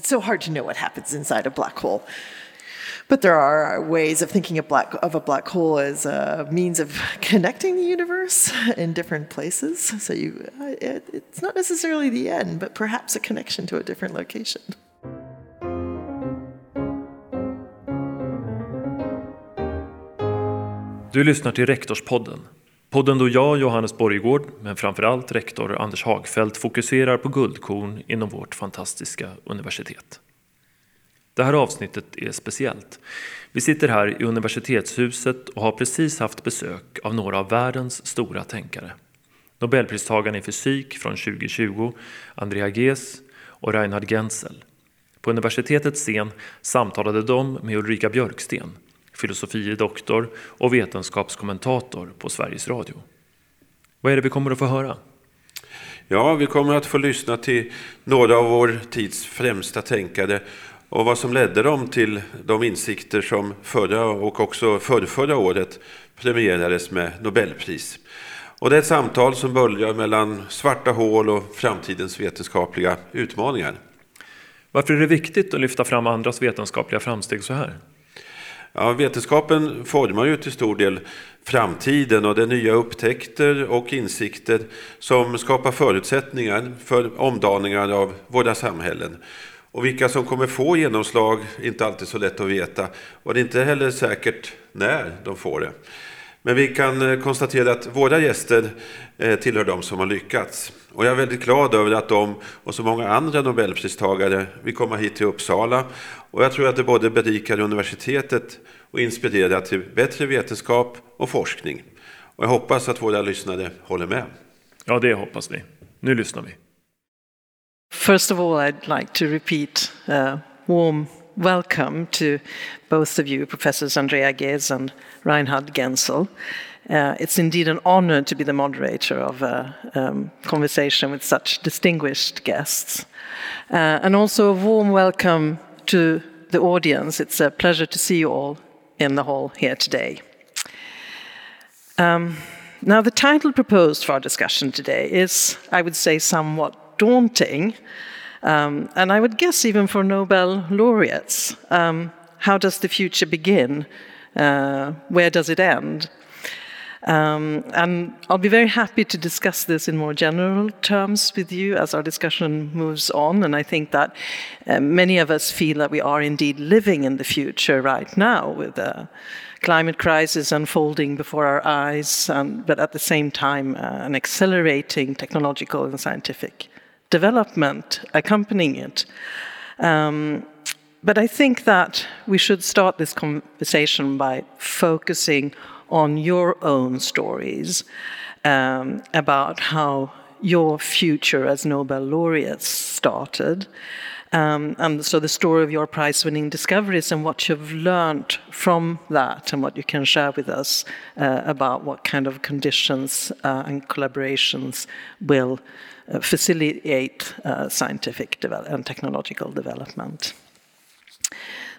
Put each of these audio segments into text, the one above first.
it's so hard to know what happens inside a black hole. But there are ways of thinking of, black, of a black hole as a means of connecting the universe in different places. So you, uh, it, it's not necessarily the end, but perhaps a connection to a different location. Du lyssnar till Rektorspodden. Podden då jag, Johannes Borgård, men framförallt rektor Anders Hagfeldt fokuserar på guldkorn inom vårt fantastiska universitet. Det här avsnittet är speciellt. Vi sitter här i universitetshuset och har precis haft besök av några av världens stora tänkare. Nobelpristagaren i fysik från 2020, Andrea Ghez och Reinhard Genzel. På universitetets scen samtalade de med Ulrika Björksten, filosofie doktor och vetenskapskommentator på Sveriges Radio. Vad är det vi kommer att få höra? Ja, vi kommer att få lyssna till några av vår tids främsta tänkare och vad som ledde dem till de insikter som förra och också förrförra året premierades med Nobelpris. Och det är ett samtal som böljar mellan svarta hål och framtidens vetenskapliga utmaningar. Varför är det viktigt att lyfta fram andras vetenskapliga framsteg så här? Ja, vetenskapen formar ju till stor del framtiden och det är nya upptäckter och insikter som skapar förutsättningar för omdaningar av våra samhällen. Och vilka som kommer få genomslag är inte alltid så lätt att veta. Och det är inte heller säkert när de får det. Men vi kan eh, konstatera att våra gäster eh, tillhör de som har lyckats. Och jag är väldigt glad över att de och så många andra Nobelpristagare vill komma hit till Uppsala. Och jag tror att det både berikar universitetet och inspirerar till bättre vetenskap och forskning. Och jag hoppas att våra lyssnare håller med. Ja, det hoppas vi. Nu lyssnar vi. First of all, I'd like to repeat a warm welcome to both of you, Professors Andrea Ghez and Reinhard Genzel. Uh, it's indeed an honor to be the moderator of a um, conversation with such distinguished guests. Uh, and also a warm welcome to the audience. It's a pleasure to see you all in the hall here today. Um, now, the title proposed for our discussion today is, I would say, somewhat daunting. Um, and I would guess even for Nobel laureates, um, how does the future begin? Uh, where does it end? Um, and I'll be very happy to discuss this in more general terms with you as our discussion moves on. And I think that uh, many of us feel that we are indeed living in the future right now with the climate crisis unfolding before our eyes, um, but at the same time, uh, an accelerating technological and scientific development accompanying it. Um, but I think that we should start this conversation by focusing on your own stories um, about how your future as Nobel laureates started. Um, and so the story of your prize winning discoveries and what you've learned from that, and what you can share with us uh, about what kind of conditions uh, and collaborations will facilitate uh, scientific and technological development.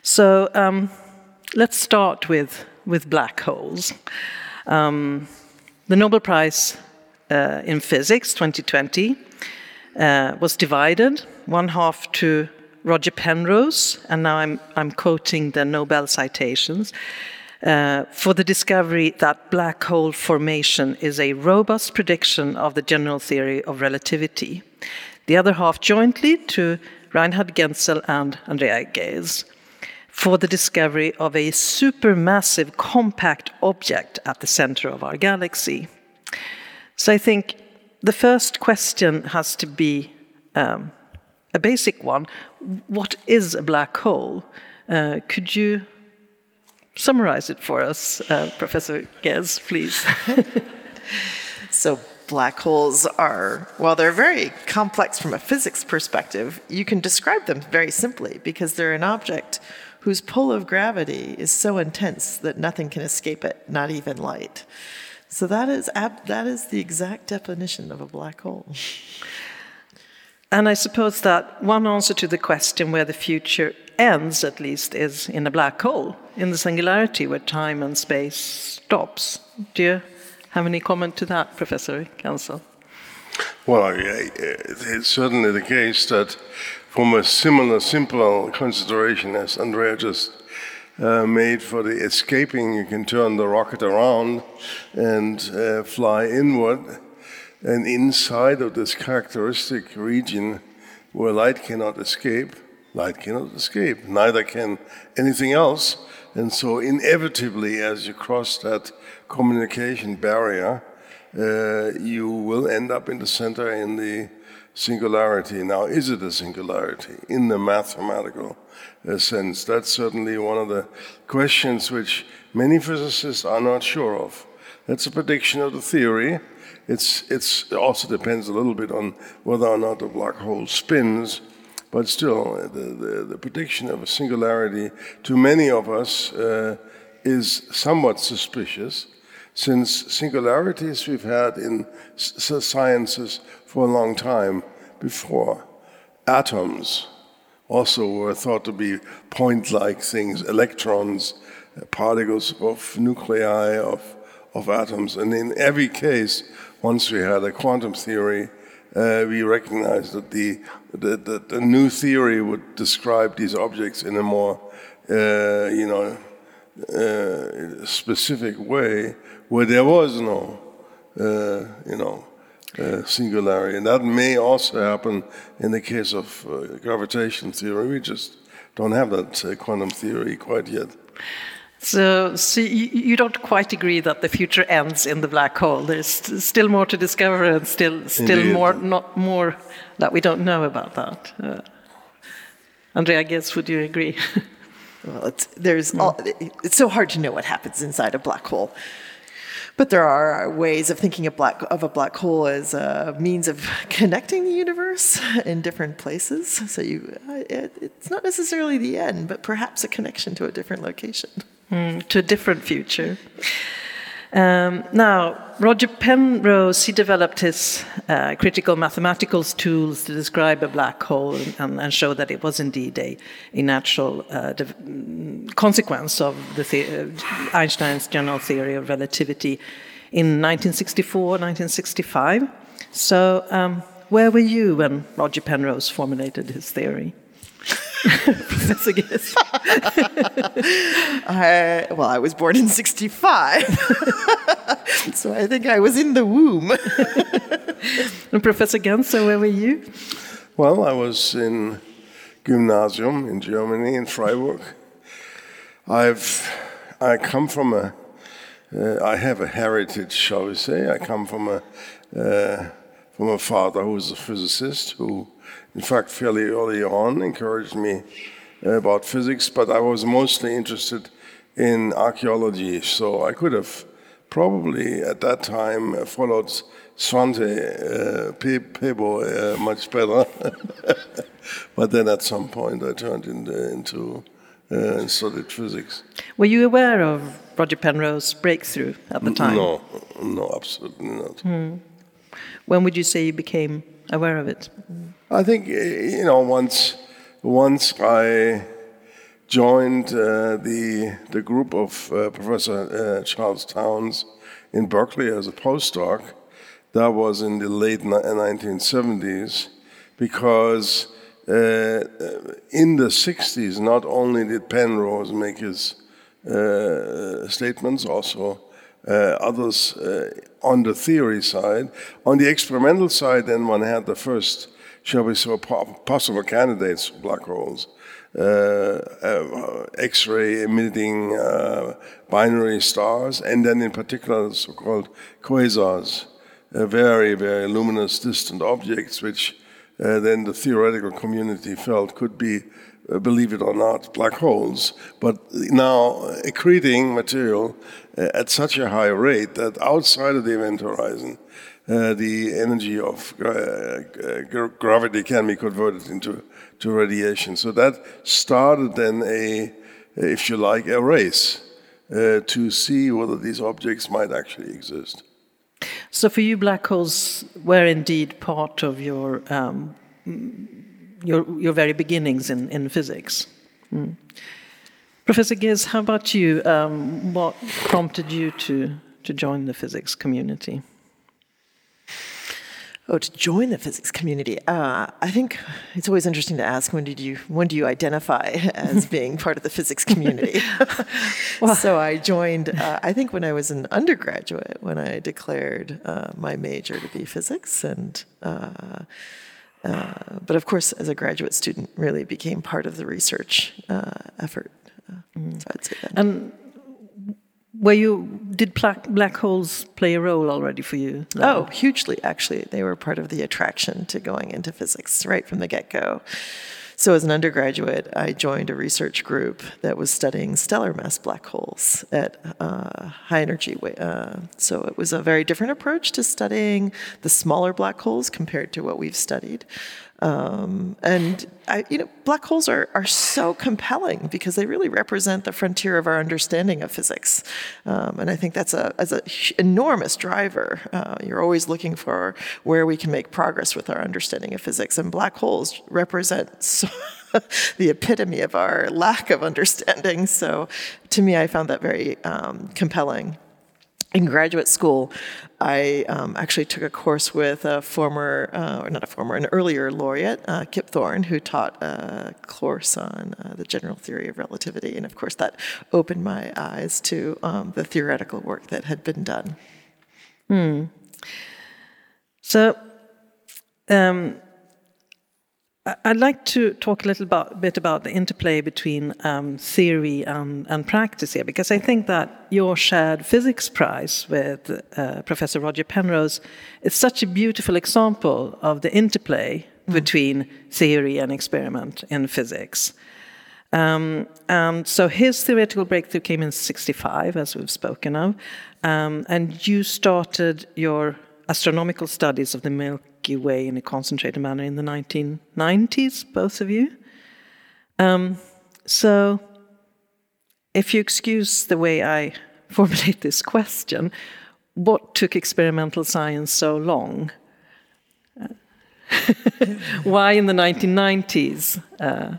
So um, let's start with, with black holes. Um, the Nobel Prize uh, in Physics 2020 uh, was divided, one half to Roger Penrose, and now I'm, I'm quoting the Nobel citations, uh, for the discovery that black hole formation is a robust prediction of the general theory of relativity. The other half jointly to Reinhard Genzel and Andrea Ghez for the discovery of a supermassive compact object at the center of our galaxy. So I think the first question has to be um, a basic one. What is a black hole? Uh, could you summarize it for us, uh, Professor Ghez, please. so, black holes are, well, they're very complex from a physics perspective. You can describe them very simply because they're an object whose pull of gravity is so intense that nothing can escape it, not even light. So that is ab- that is the exact definition of a black hole. And I suppose that one answer to the question where the future ends, at least, is in a black hole, in the singularity where time and space stops. Do you have any comment to that, Professor Genzel? Well, it's certainly the case that from a similar, simple consideration as Andrea just uh, made for the escaping. You can turn the rocket around and uh, fly inward. And inside of this characteristic region where light cannot escape, light cannot escape. Neither can anything else. And so, inevitably, as you cross that communication barrier, uh, you will end up in the center in the singularity. Now, is it a singularity in the mathematical uh, sense? That's certainly one of the questions which many physicists are not sure of. That's a prediction of the theory. It's, it's, it also depends a little bit on whether or not the black hole spins, but still, the, the, the prediction of a singularity to many of us uh, is somewhat suspicious since singularities we've had in sciences for a long time before. Atoms also were thought to be point like things, electrons, uh, particles of nuclei of, of atoms. And in every case, once we had a quantum theory, uh, we recognized that the, the, the, the, new theory would describe these objects in a more, uh, you know, uh, specific way where there was no, uh, you know, uh, singularity. And that may also happen in the case of uh, gravitation theory. We just don't have that quantum theory quite yet. So, so you, you, don't quite agree that the future ends in the black hole. There's still more to discover, and still, still Indeed. more, not more that we don't know about that. Uh, Andrea, I guess, would you agree? well, it's, there's all, it's so hard to know what happens inside a black hole. But there are ways of thinking of, black, of a black hole as a means of connecting the universe in different places. So you, it, it's not necessarily the end, but perhaps a connection to a different location. Mm, to a different future. Um, now, Roger Penrose, he developed his uh, critical mathematical tools to describe a black hole and, and show that it was indeed a, a natural uh, consequence of the, uh, Einstein's general theory of relativity in 1964, 1965. So, um, where were you when Roger Penrose formulated his theory? Professor Ghez. I, well, I was born in 65. so I think I was in the womb. and Professor Genzel, where were you? Well, I was in gymnasium in Germany, in Freiburg. I've, I come from a, uh, I have a heritage, shall we say. I come from a, uh, from a father who was a physicist who in fact, fairly early on, encouraged me about physics, but I was mostly interested in archaeology. So I could have probably at that time followed Svante uh, Pääbo uh, much better. but then at some point I turned into, into uh, studied physics. Were you aware of Roger Penrose's breakthrough at the time? No, no, absolutely not. Hmm. When would you say you became aware of it? I think you know once once I joined uh, the the group of uh, Professor uh, Charles Townes in Berkeley as a postdoc. That was in the late 1970s, because uh, in the 60s, not only did Penrose make his uh, statements, also uh, others on the theory side. On the experimental side, then one had the first shall we say, possible candidates for black holes. Uh, uh, X-ray emitting uh, binary stars, and then in particular so-called quasars, uh, very, very luminous distant objects, which then the theoretical community felt could be, believe it or not, black holes, but now accreting material at such a high rate that outside of the event horizon, uh, the energy of uh, gravity can be converted into to radiation. So that started then a, if you like, a race uh, to see whether these objects might actually exist. So for you, black holes were indeed part of your um, your, your very beginnings in, in physics. Mm. Professor Ghez, how about you? Um, what prompted you to, to join the physics community? Oh, to join the physics community, uh, I think it's always interesting to ask when did you when do you identify as being part of the physics community? well, so I joined. Uh, I think when I was an undergraduate, when I declared uh, my major to be physics, and uh, uh, but of course, as a graduate student, really became part of the research uh, effort. Mm. So I'd say that. And were you did black, black holes play a role already for you? Oh, hugely, actually. They were part of the attraction to going into physics right from the get go. So, as an undergraduate, I joined a research group that was studying stellar mass black holes at uh, high energy. Uh, so, it was a very different approach to studying the smaller black holes compared to what we've studied. Um, and I, you know, black holes are, are so compelling because they really represent the frontier of our understanding of physics. Um, and I think that's a, as an enormous driver. Uh, you're always looking for where we can make progress with our understanding of physics. And black holes represent so the epitome of our lack of understanding. So to me, I found that very um, compelling in graduate school, I um, actually took a course with a former, uh, or not a former, an earlier laureate, uh, Kip Thorne, who taught a course on uh, the general theory of relativity. And of course, that opened my eyes to um, the theoretical work that had been done. Hmm. So, um, I'd like to talk a little bit about the interplay between um, theory and, and, practice here, because I think that your shared physics prize with uh, Professor Roger Penrose is such a beautiful example of the interplay mm. between theory and experiment in physics. Um, and so his theoretical breakthrough came in 65, as we've spoken of, um, and you started your astronomical studies of the Milky Way in a concentrated manner in the 1990s, both of you. Um, so, if you excuse the way I formulate this question, what took experimental science so long? Why in the 1990s? Uh,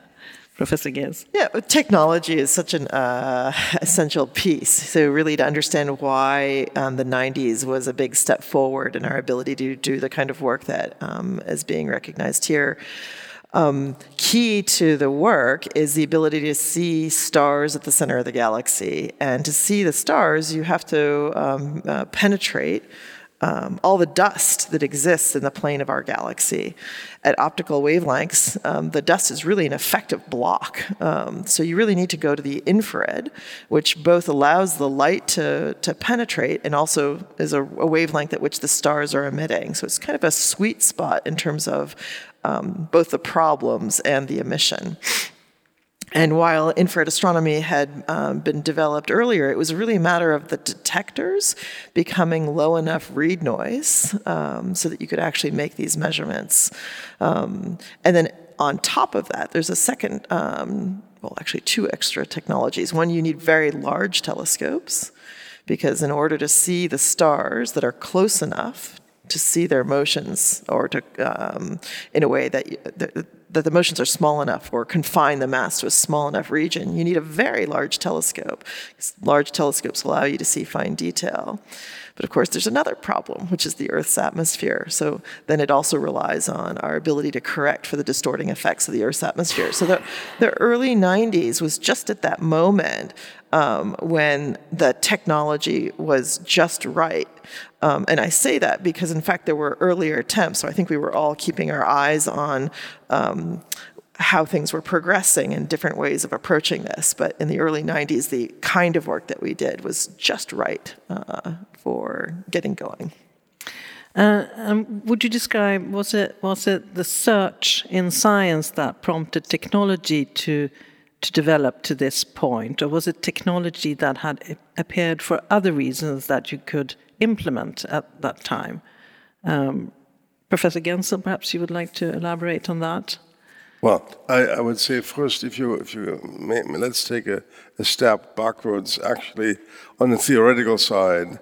Professor Ghez? Yeah, technology is such an uh, essential piece. So, really, to understand why um, the 90s was a big step forward in our ability to do the kind of work that um, is being recognized here. Um, key to the work is the ability to see stars at the center of the galaxy. And to see the stars, you have to um, uh, penetrate um, all the dust that exists in the plane of our galaxy. At optical wavelengths, um, the dust is really an effective block. Um, so you really need to go to the infrared, which both allows the light to, to penetrate and also is a, a wavelength at which the stars are emitting. So it's kind of a sweet spot in terms of um, both the problems and the emission. And while infrared astronomy had um, been developed earlier, it was really a matter of the detectors becoming low enough read noise um, so that you could actually make these measurements. Um, and then on top of that, there's a second, um, well, actually, two extra technologies. One, you need very large telescopes, because in order to see the stars that are close enough to see their motions or to, um, in a way that, that that the motions are small enough or confine the mass to a small enough region, you need a very large telescope. Large telescopes allow you to see fine detail. But of course, there's another problem, which is the Earth's atmosphere. So then it also relies on our ability to correct for the distorting effects of the Earth's atmosphere. So the, the early 90s was just at that moment um, when the technology was just right. Um, and I say that because, in fact, there were earlier attempts. So I think we were all keeping our eyes on um, how things were progressing and different ways of approaching this. But in the early 90s, the kind of work that we did was just right uh, for getting going. Uh, um, would you describe was it was it the search in science that prompted technology to to develop to this point, or was it technology that had appeared for other reasons that you could implement at that time? Um, Professor Genzel, perhaps you would like to elaborate on that. Well, I, I would say first, if you if you may, let's take a, a step backwards. Actually, on the theoretical side,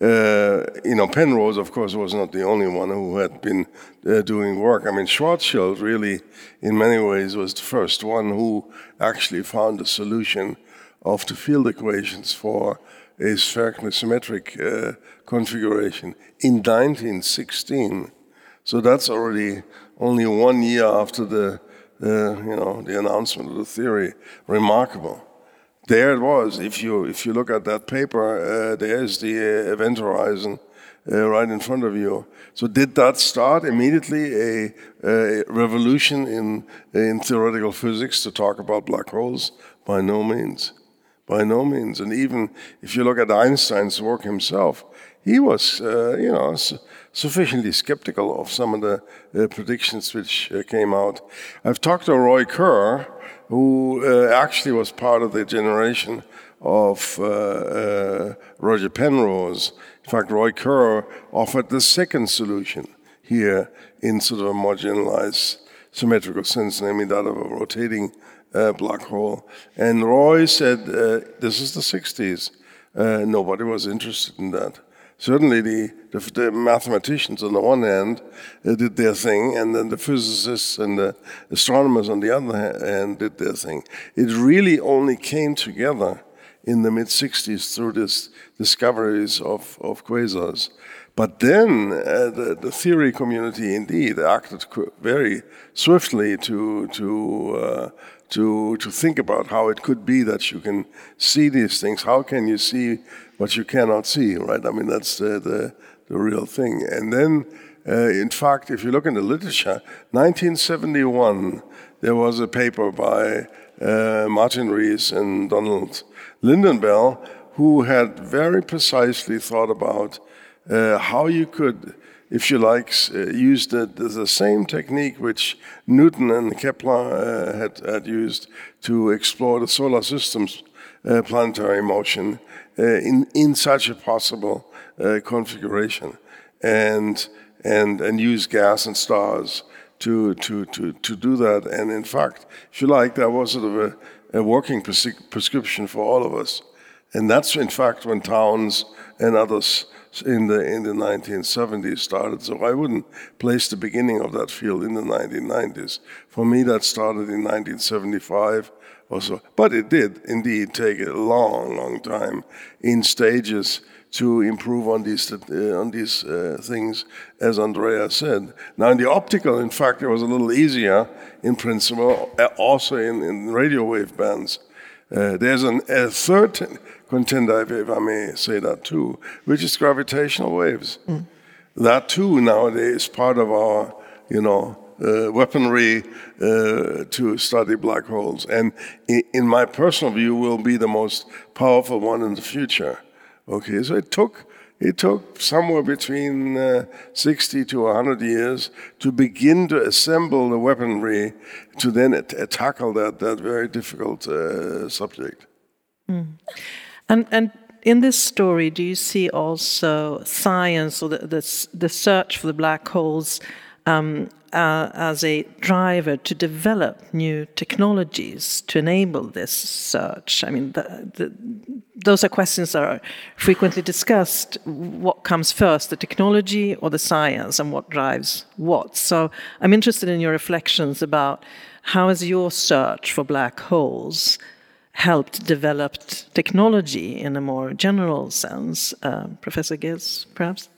uh, you know, Penrose, of course, was not the only one who had been uh, doing work. I mean, Schwarzschild really, in many ways, was the first one who actually found a solution of the field equations for a spherically symmetric uh, configuration in 1916. So that's already only one year after the, uh, you know, the announcement of the theory. Remarkable. There it was. If you if you look at that paper, uh, there's the uh, event horizon uh, right in front of you. So did that start immediately a, a, revolution in in theoretical physics to talk about black holes? By no means, by no means. And even if you look at Einstein's work himself, he was uh, you know su sufficiently skeptical of some of the uh, predictions which uh, came out. I've talked to Roy Kerr, who uh, actually was part of the generation of uh, Roger Penrose in fact, Roy Kerr offered the second solution here in sort of a more generalized symmetrical sense, namely that of a rotating uh, black hole. And Roy said, uh, this is the 60s. Uh, nobody was interested in that. Certainly, the, the, the mathematicians on the one hand uh, did their thing, and then the physicists and the astronomers on the other hand did their thing. It really only came together in the mid 60s through this discoveries of, of quasars. But then uh, the, the, theory community indeed acted very swiftly to, to, uh, to, to think about how it could be that you can see these things. How can you see what you cannot see, right? I mean, that's the, the, the real thing. And then, uh, in fact, if you look in the literature, 1971, there was a paper by uh, Martin Rees and Donald Lynden-Bell who had very precisely thought about uh, how you could, if you like, uh, use the, the, same technique which Newton and Kepler uh, had, had, used to explore the solar system's uh, planetary motion uh, in, in such a possible configuration and, and, and use gas and stars to, to, to, to do that. And in fact, if you like, that was sort of a, a working prescription for all of us. And that's in fact when Townes and others in the in the 1970s started. So I wouldn't place the beginning of that field in the 1990s. For me, that started in 1975 or so. But it did indeed take a long, long time in stages to improve on these uh, on these uh, things, as Andrea said. Now, in the optical, in fact, it was a little easier in principle, uh, also in, in radio wave bands. Uh, there's an, a third contender, if I may say that too, which is gravitational waves. Mm. That too nowadays is part of our, you know, uh, weaponry uh, to study black holes, and in, in, my personal view, will be the most powerful one in the future. Okay, so it took it took somewhere between uh, 60 to 100 years to begin to assemble the weaponry to then tackle that that very difficult uh, subject. Mm. And, and in this story, do you see also science or the, the, the search for the black holes um, uh, as a driver to develop new technologies to enable this search? I mean, the, the, those are questions that are frequently discussed. What comes first, the technology or the science, and what drives what? So I'm interested in your reflections about how has your search for black holes helped develop technology in a more general sense. Uh, Professor Ghez, perhaps?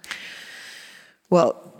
Well,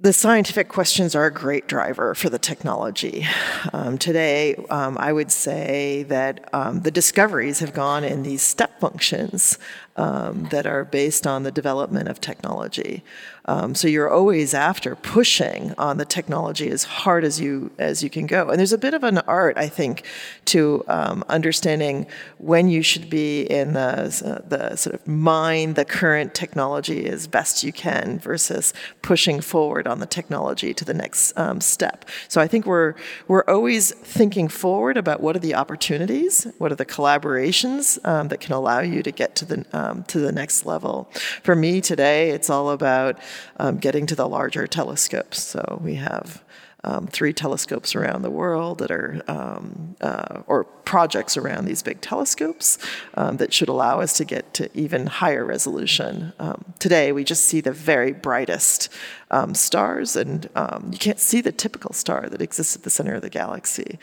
the scientific questions are a great driver for the technology. Um, today, um, I would say that um, the discoveries have gone in these step functions um, that are based on the development of technology. Um, so you're always after pushing on the technology as hard as you as you can go. And there's a bit of an art, I think, to um, understanding when you should be in the uh, the sort of mine the current technology as best you can versus pushing forward on the technology to the next um, step. So I think we're we're always thinking forward about what are the opportunities, what are the collaborations um, that can allow you to get to the um, to the next level. For me today, it's all about um, getting to the larger telescopes. So we have um, three telescopes around the world that are, um, uh, or projects around these big telescopes um, that should allow us to get to even higher resolution. Um, today, we just see the very brightest um, stars, and you can't see the typical star that exists at the center of the galaxy.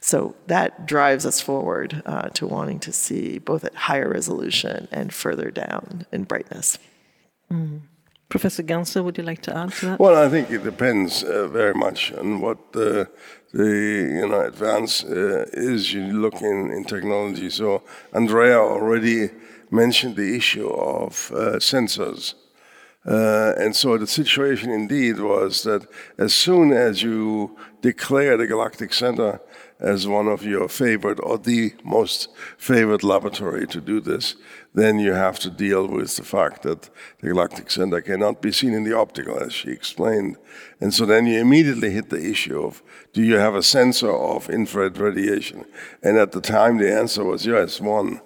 So that drives us forward uh, to wanting to see both at higher resolution and further down in brightness. Mm. Professor Genzel, would you like to add to that? Well, I think it depends uh, very much on what the, the you know advance uh, is you look in, in technology. So Andrea already mentioned the issue of uh, sensors. Uh, and so the situation indeed was that as soon as you declare the Galactic Center as one of your favorite or the most favorite laboratory to do this, then you have to deal with the fact that the galactic center cannot be seen in the optical, as she explained. And so then you immediately hit the issue of do you have a sensor of infrared radiation? And at the time, the answer was yes, one.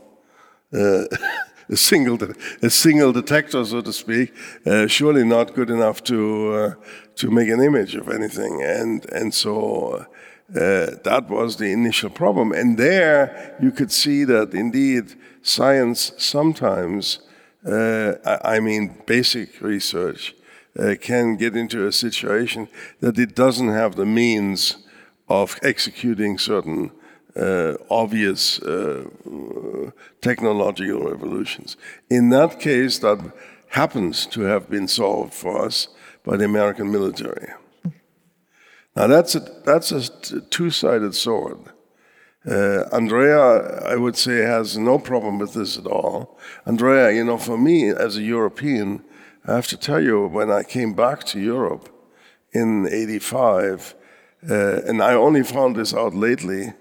Uh, a single, a single detector, so to speak, uh, surely not good enough to uh, to make an image of anything, and and so uh, that was the initial problem. And there you could see that indeed science sometimes, uh, I mean basic research, uh, can get into a situation that it doesn't have the means of executing certain uh, obvious uh, technological revolutions. In that case, that happens to have been solved for us by the American military. Now that's a, that's a two-sided sword. Uh, Andrea, I would say, has no problem with this at all. Andrea, you know, for me as a European, I have to tell you, when I came back to Europe in '85, uh, and I only found this out lately,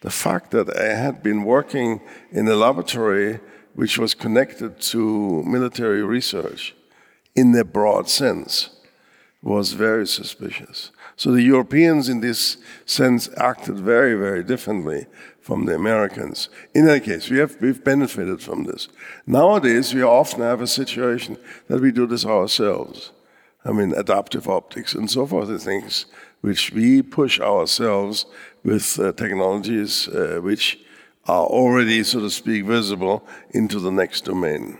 the fact that I had been working in a laboratory which was connected to military research in the broad sense was very suspicious. So the Europeans, in this sense, acted very, very differently from the Americans. In any case, we have, we've benefited from this. Nowadays, we often have a situation that we do this ourselves. I mean, adaptive optics and so forth are things which we push ourselves with uh, technologies uh, which are already, so to speak, visible into the next domain.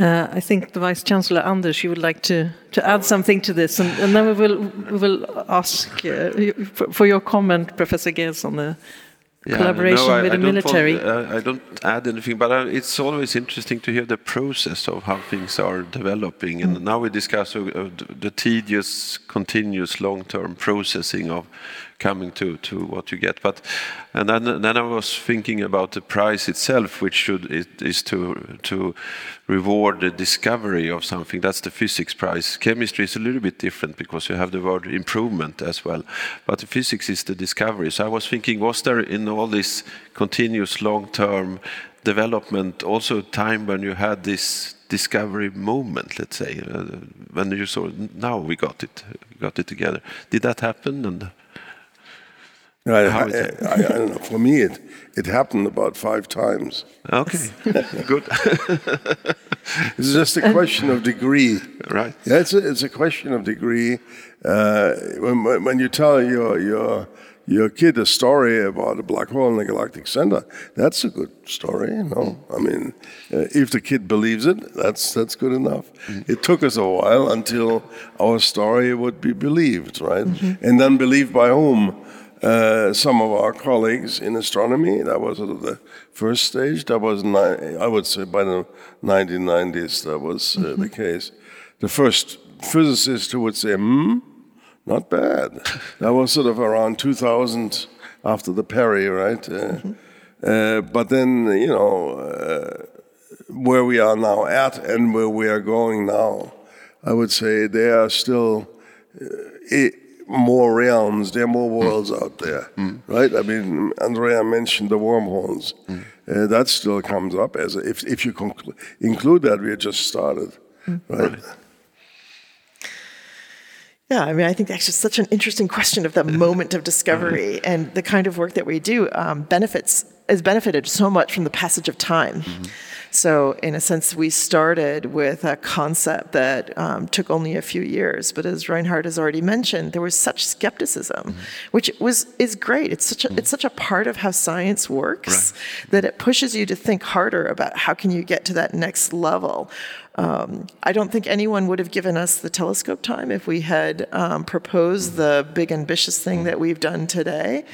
Uh, I think the Vice Chancellor Anders, you would like to, to add something to this, and, and then we will we will ask uh, for, for, your comment, Professor Ghez, on the yeah, collaboration no, I, with I the military. Want, uh, I don't add anything, but uh, it's always interesting to hear the process of how things are developing. And mm. now we discuss uh, the tedious, continuous, long-term processing of coming to, to what you get. But and then, then I was thinking about the price itself, which should it is to to reward the discovery of something. That's the physics prize. Chemistry is a little bit different because you have the word improvement as well. But physics is the discovery. So I was thinking, was there in all this continuous long-term development also a time when you had this discovery moment, let's say, uh, when you saw now we got it, got it together. Did that happen? And I, I, I, I, don't know. For me, it it happened about five times. Okay, good. it's just a question of degree, right? Yeah, it's a, it's a question of degree. Uh, when when you tell your your your kid a story about a black hole in the galactic center, that's a good story. You know, I mean, uh, if the kid believes it, that's that's good enough. Mm-hmm. It took us a while until our story would be believed, right? Mm-hmm. And then believed by whom? Uh, some of our colleagues in astronomy. That was sort of the first stage. That was, I would say, by the 1990s, that was uh, mm-hmm. the case. The first physicist who would say, hmm, not bad. that was sort of around 2000 after the Perry, right? Uh, mm-hmm. Uh, but then, you know, uh, where we are now at and where we are going now, I would say they are still. It, more realms, there are more worlds out there, mm. right? I mean, Andrea mentioned the wormholes. Mm. Uh, that still comes up as a, if if you conclu- include that, we just started, mm. right? right. Yeah, I mean, I think that's just such an interesting question of the moment of discovery mm-hmm. and the kind of work that we do um, benefits has benefited so much from the passage of time. Mm-hmm. So, in a sense, we started with a concept that um, took only a few years, but as Reinhard has already mentioned, there was such skepticism, mm-hmm. which was is great. It's such a, mm-hmm. it's such a part of how science works right. that it pushes you to think harder about how can you get to that next level. Um, I don't think anyone would have given us the telescope time if we had um, proposed the big ambitious thing that we've done today.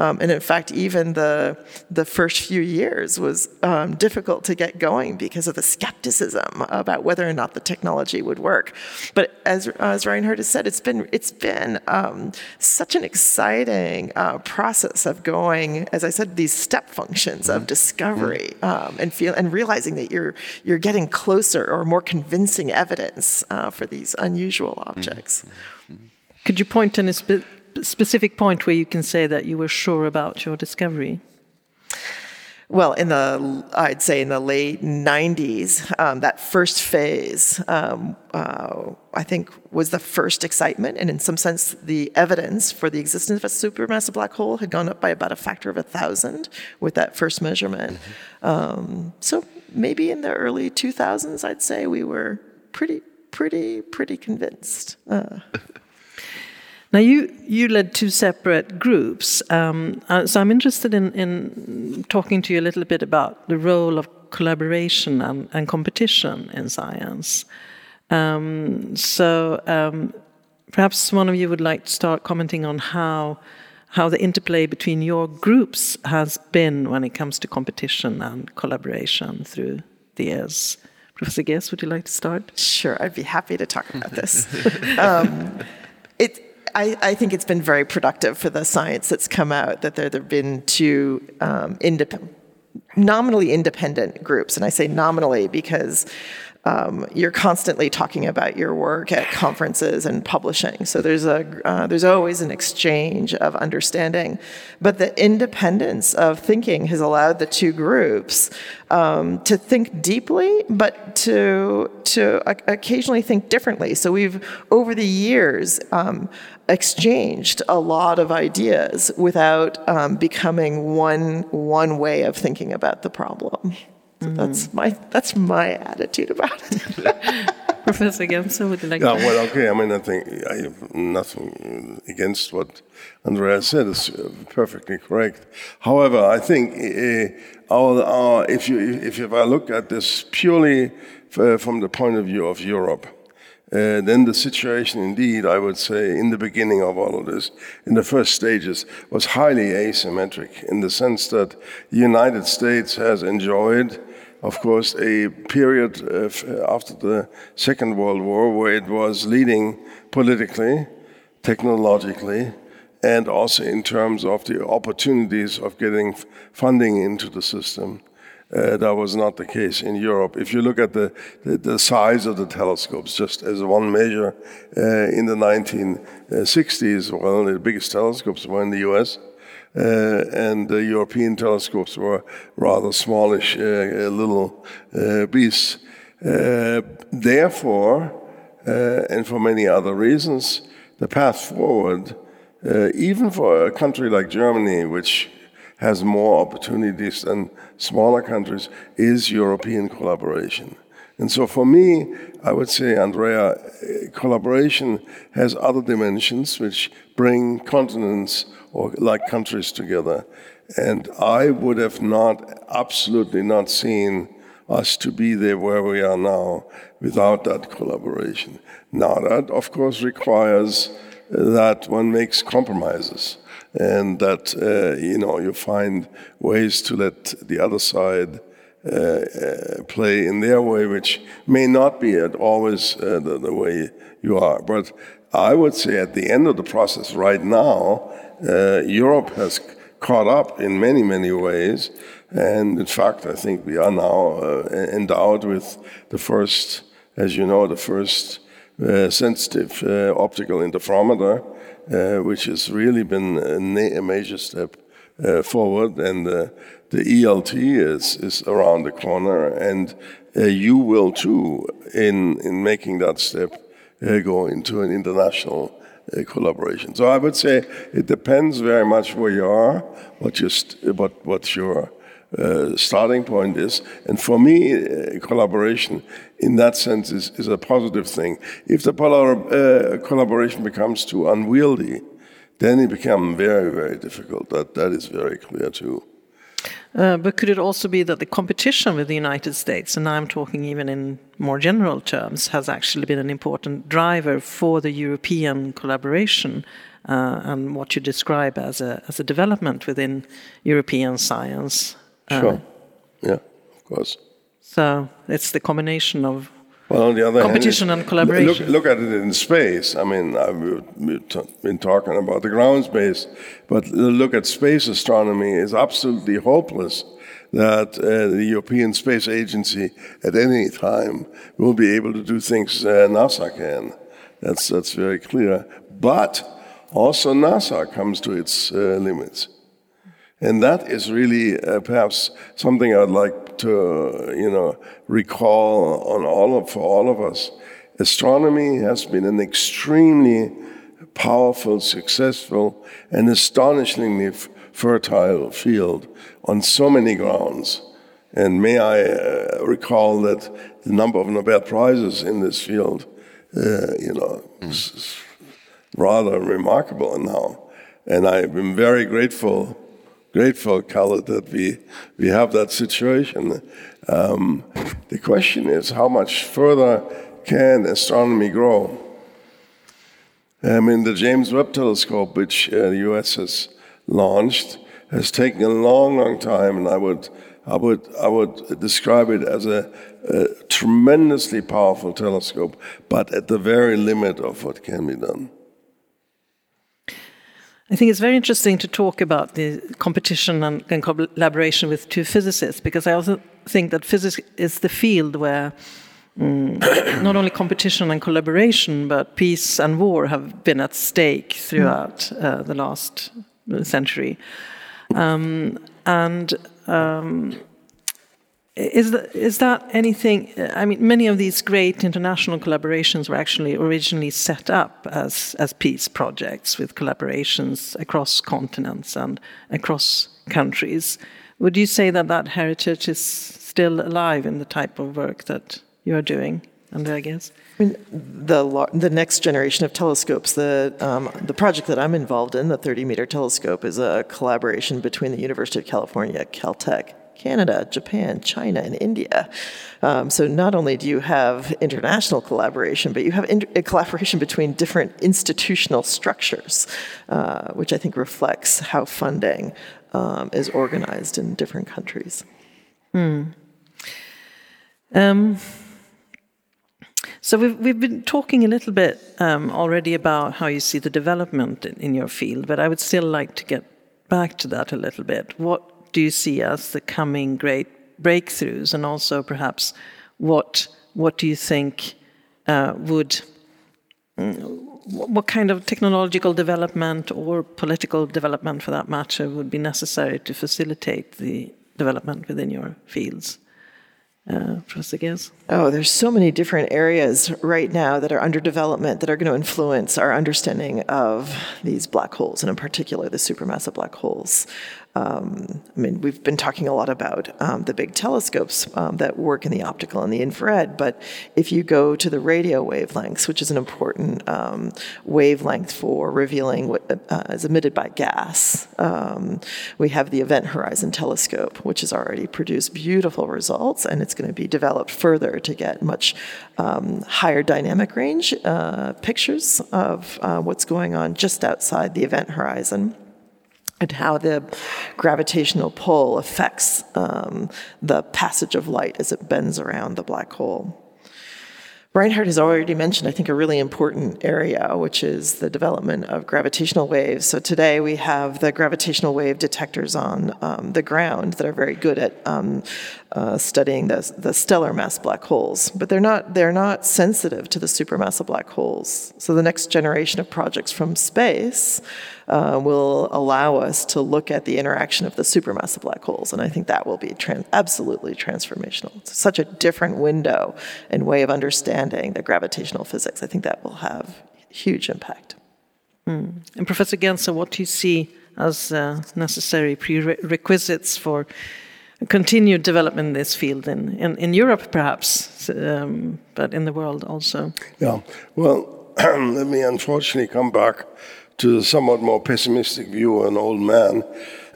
Um, and in fact, even the, the first few years was um, difficult to get going because of the skepticism about whether or not the technology would work. But as, as Reinhard has said, it's been, it's been um, such an exciting uh, process of going, as I said, these step functions of discovery um, and feel and realizing that you're you're getting closer or more convincing evidence uh, for these unusual objects. Could you point to a spe- specific point where you can say that you were sure about your discovery? Well, in the, I'd say in the late 90s, um, that first phase, um, uh, I think, was the first excitement. And in some sense, the evidence for the existence of a supermassive black hole had gone up by about a factor of a thousand with that first measurement. Um, so maybe in the early 2000s, I'd say we were pretty, pretty, pretty convinced. Uh, Now, you, you led two separate groups, um, uh, so I'm interested in, in talking to you a little bit about the role of collaboration and, and competition in science. Um, so, um, perhaps one of you would like to start commenting on how, how the interplay between your groups has been when it comes to competition and collaboration through the years. Professor Ghez, would you like to start? Sure, I'd be happy to talk about this. I, I, think it's been very productive for the science that's come out that there have been two um, nominally independent groups, and I say nominally because um, you're constantly talking about your work at conferences and publishing. So there's a uh, there's always an exchange of understanding, but the independence of thinking has allowed the two groups um, to think deeply, but to to occasionally think differently. So we've over the years um, exchanged a lot of ideas without um, becoming one one way of thinking about the problem. Mm-hmm. That's my that's my attitude about it. Professor Genzel, would you like? Yeah, well, okay. I mean, I think I have nothing against what Andrea said. It's uh, perfectly correct. However, I think uh, our, our, if you if, if I look at this purely uh, from the point of view of Europe. Uh, then the situation, indeed, I would say, in the beginning of all of this, in the first stages, was highly asymmetric in the sense that the United States has enjoyed of course, a period after the Second World War where it was leading politically, technologically, and also in terms of the opportunities of getting funding into the system. Uh, that was not the case in Europe. If you look at the, the, the size of the telescopes, just as one measure, uh, in the 1960s, well, the biggest telescopes were in the US. Uh, and the European telescopes were rather smallish uh, little uh, beasts. therefore, and for many other reasons, the path forward, even for a country like Germany, which has more opportunities than smaller countries, is European collaboration. And so for me, I would say, Andrea, collaboration has other dimensions which bring continents or like countries together. And I would have not, absolutely not seen us to be there where we are now without that collaboration. Now, that of course requires that one makes compromises and that uh, you know you find ways to let the other side uh, uh, play in their way, which may not be always uh, the, the, way you are. But I would say at the end of the process, right now, uh, Europe has caught up in many, many ways. And in fact, I think we are now uh, endowed with the first, as you know, the first uh, sensitive uh, optical interferometer, uh, which has really been a, a major step uh, forward. And the ELT is, is around the corner, and you will too in, in making that step go into an international collaboration. So I would say it depends very much where you are, what, you what, what your uh, starting point is. And for me, uh, collaboration in that sense is, is a positive thing. If the uh, collaboration becomes too unwieldy, then it becomes very, very difficult. That, that is very clear too. Uh, but could it also be that the competition with the United States, and I'm talking even in more general terms, has actually been an important driver for the European collaboration uh, and what you describe as a, as a development within European science. Uh, sure. Yeah, of course. So it's the combination of well, on the other competition hand, and collaboration. Look, look, at it in space. I mean, I've been talking about the ground space, but look at space astronomy is absolutely hopeless that uh, the European Space Agency at any time will be able to do things uh, NASA can. That's, that's very clear. But also NASA comes to its uh, limits. And that is really uh, perhaps something I'd like to, you know, recall on all of, for all of us. Astronomy has been an extremely powerful, successful, and astonishingly fertile field on so many grounds. And may I uh, recall that the number of Nobel Prizes in this field, uh, you know, mm. is rather remarkable now. And I've been very grateful, grateful, Kalle, that we, we have that situation. Um, the question is, how much further can astronomy grow? I mean, the James Webb Telescope, which uh, the US has launched, has taken a long, long time, and I would, I would, I would describe it as a, a tremendously powerful telescope, but at the very limit of what can be done. I think it's very interesting to talk about the competition and, and, collaboration with two physicists because I also think that physics is the field where mm, not only competition and collaboration, but peace and war have been at stake throughout uh, the last century. Um, and um, is, that, is that anything? I mean, many of these great international collaborations were actually originally set up as, as peace projects with collaborations across continents and across countries. Would you say that that heritage is still alive in the type of work that you are doing? And I guess I mean, the the next generation of telescopes, the um, the project that I'm involved in, the 30 meter telescope, is a collaboration between the University of California, Caltech, Canada, Japan, China, and India. Um, so not only do you have international collaboration, but you have in- collaboration between different institutional structures, uh, which I think reflects how funding um, is organized in different countries. Hmm. Um, so we've, we've been talking a little bit um, already about how you see the development in, in, your field, but I would still like to get back to that a little bit. What do you see as the coming great breakthroughs, and also perhaps what what do you think uh, would what kind of technological development or political development, for that matter, would be necessary to facilitate the development within your fields? uh, Professor Ghez? Oh, there's so many different areas right now that are under development that are going to influence our understanding of these black holes, and in particular the supermassive black holes. Um, I mean, we've been talking a lot about um, the big telescopes um, that work in the optical and the infrared, but if you go to the radio wavelengths, which is an important um, wavelength for revealing what uh, is emitted by gas, um, we have the Event Horizon Telescope, which has already produced beautiful results, and it's going to be developed further to get much um, higher dynamic range uh, pictures of uh, what's going on just outside the event horizon and how the gravitational pull affects um, the passage of light as it bends around the black hole. Reinhard has already mentioned, I think, a really important area, which is the development of gravitational waves. So today we have the gravitational wave detectors on um, the ground that are very good at um, uh, studying the, the stellar mass black holes, but they're not they're not sensitive to the supermassive black holes. So the next generation of projects from space uh, will allow us to look at the interaction of the supermassive black holes. And I think that will be trans- absolutely transformational. It's such a different window and way of understanding the gravitational physics. I think that will have huge impact. Mm. And Professor Genzel, what do you see as uh, necessary prerequisites for continued development in this field in, in, in Europe, perhaps, um, but in the world also? Yeah, well, let me unfortunately come back to the somewhat more pessimistic view of an old man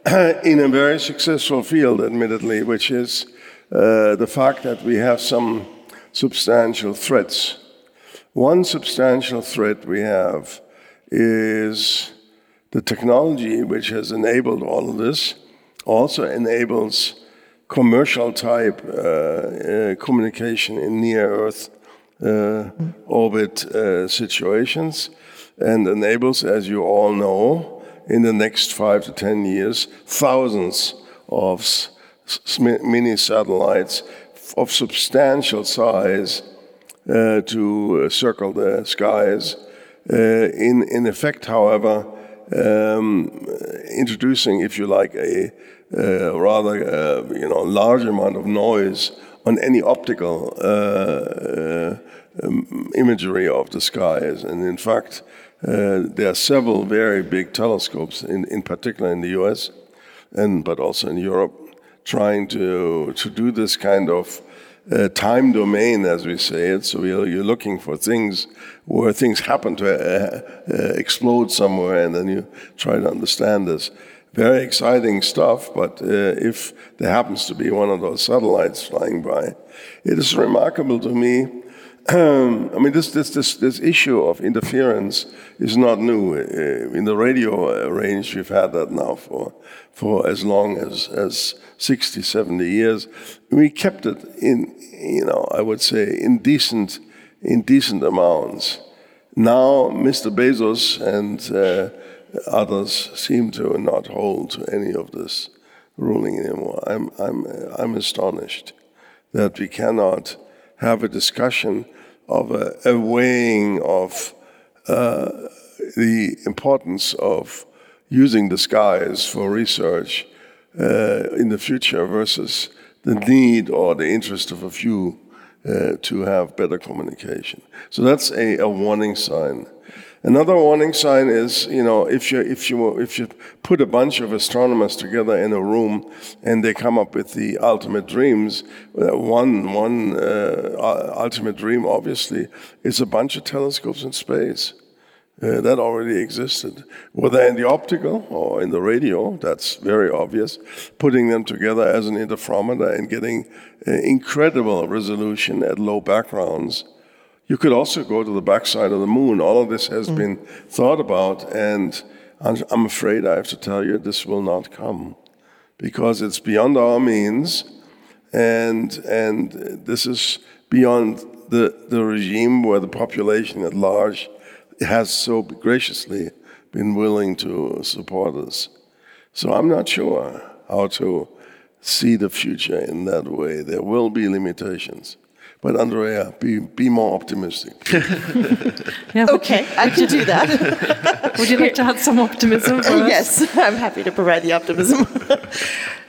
in a very successful field, admittedly, which is uh, the fact that we have some substantial threats. One substantial threat we have is the technology which has enabled all of this also enables commercial type uh, uh, communication in near Earth uh, orbit situations and enables, as you all know, in the next five to ten years, thousands of mini satellites of substantial size uh, to uh, circle the skies. Uh, in, in effect, however, um, introducing, if you like, a uh, rather uh, you know large amount of noise on any optical uh, uh, um, imagery of the skies. And in fact, there are several very big telescopes, in, in particular in the US, and but also in Europe, trying to to do this kind of uh, time domain, as we say it. So you're, you're looking for things where things happen to uh, uh, explode somewhere, and then you try to understand this. Very exciting stuff, but uh, if there happens to be one of those satellites flying by, it is remarkable to me. I mean, this, this, this, this issue of interference is not new. Uh, in the radio uh, range, we've had that now for, for as long as, as 60, 70 years. We kept it in, you know, I would say, in decent, in decent amounts. Now, Mr. Bezos and uh, others seem to not hold to any of this ruling anymore. I'm, I'm, I'm astonished that we cannot have a discussion of a, a weighing of uh, the importance of using the skies for research uh, in the future versus the need or the interest of a few uh, to have better communication. So that's a, a warning sign. Another warning sign is, you know, if you if you if you put a bunch of astronomers together in a room and they come up with the ultimate dreams, uh, one one uh, ultimate dream obviously is a bunch of telescopes in space. Uh, that already existed. Whether in the optical or in the radio, that's very obvious. Putting them together as an interferometer and getting uh, incredible resolution at low backgrounds you could also go to the backside of the moon. All of this has mm. been thought about, and I'm afraid I have to tell you this will not come because it's beyond our means, and and this is beyond the the regime where the population at large has so graciously been willing to support us. So I'm not sure how to see the future in that way. There will be limitations. But Andrea, be, be more optimistic. yeah, okay, I can do that. Would you like to add some optimism? yes, I'm happy to provide the optimism.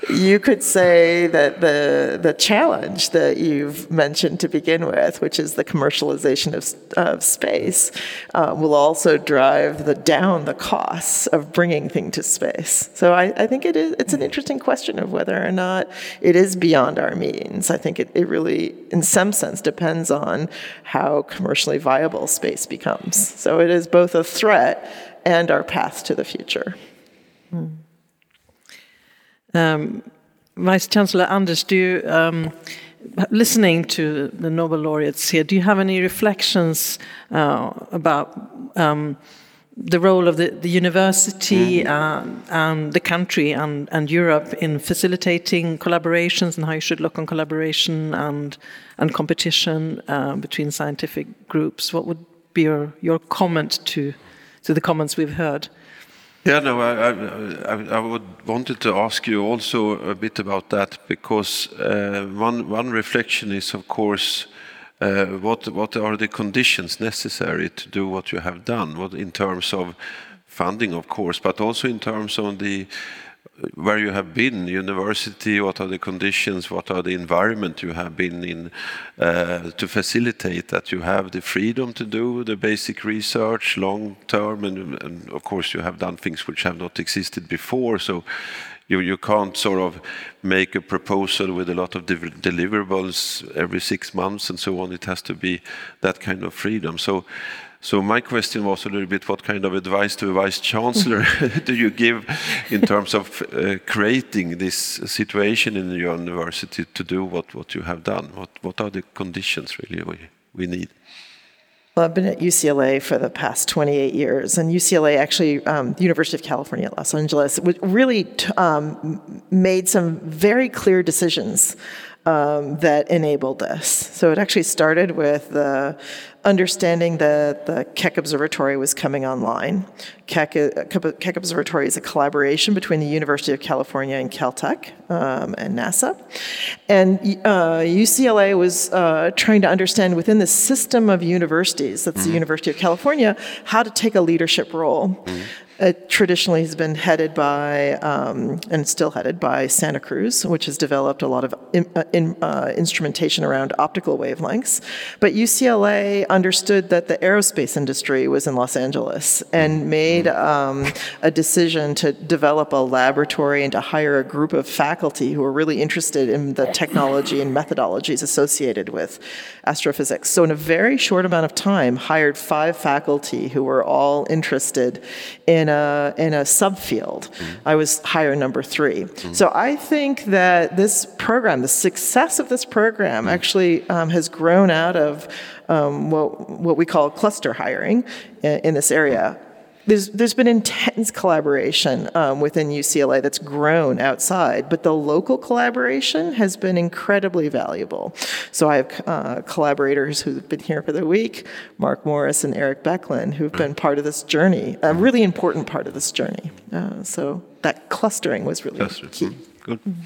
You could say that the the challenge that you've mentioned to begin with, which is the commercialization of, of space, uh, will also drive the down the costs of bringing things to space. So I, I, think it is it's an interesting question of whether or not it is beyond our means. I think it, it really, in some sense, depends on how commercially viable space becomes. So it is both a threat and our path to the future. Hmm. Um, Vice Chancellor Anders, do you, um, listening to the Nobel laureates here, do you have any reflections uh, about um, the role of the, the university mm. uh, and the country and, and Europe in facilitating collaborations and how you should look on collaboration and, and competition uh, between scientific groups? What would be your, your comment to, to the comments we've heard? Yeah, no, I, would wanted to ask you also a bit about that because uh, one reflection is, of course, uh, what what are the conditions necessary to do what you have done? What in terms of funding, of course, but also in terms of the where you have been, university, what are the conditions, what are the environment you have been in uh, to facilitate that you have the freedom to do the basic research long term, and, and, of course you have done things which have not existed before, so you, you can't sort of make a proposal with a lot of deliverables every six months and so on. It has to be that kind of freedom. So so my question was a little bit, what kind of advice to a vice chancellor do you give in terms of uh, creating this situation in your university to do what, what you have done? What, what are the conditions really we, we need? Well, I've been at UCLA for the past 28 years, and UCLA actually, um, the University of California at Los Angeles, really um, made some very clear decisions um, that enabled this. So it actually started with the understanding that the Keck Observatory was coming online. Keck, uh, Keck Observatory is a collaboration between the University of California and Caltech um, and NASA. And uh, UCLA was uh, trying to understand within the system of universities, that's mm-hmm. the University of California, how to take a leadership role. Mm-hmm. It traditionally has been headed by, um, and still headed by Santa Cruz, which has developed a lot of in, uh, in, uh, instrumentation around optical wavelengths. But UCLA understood that the aerospace industry was in Los Angeles and made um, a decision to develop a laboratory and to hire a group of faculty who were really interested in the technology and methodologies associated with astrophysics. So, in a very short amount of time, hired five faculty who were all interested in a in a subfield. Mm-hmm. I was higher number 3 mm-hmm. So I think that this program, the success of this program, mm-hmm. actually um, has grown out of um, what what we call cluster hiring in, in this area there's there's been intense collaboration um, within UCLA that's grown outside, but the local collaboration has been incredibly valuable. So I have uh, collaborators who've been here for the week, Mark Morris and Eric Becklin, who've been part of this journey, a really important part of this journey. Uh, so that clustering was really Cluster. key. Good. Mm-hmm.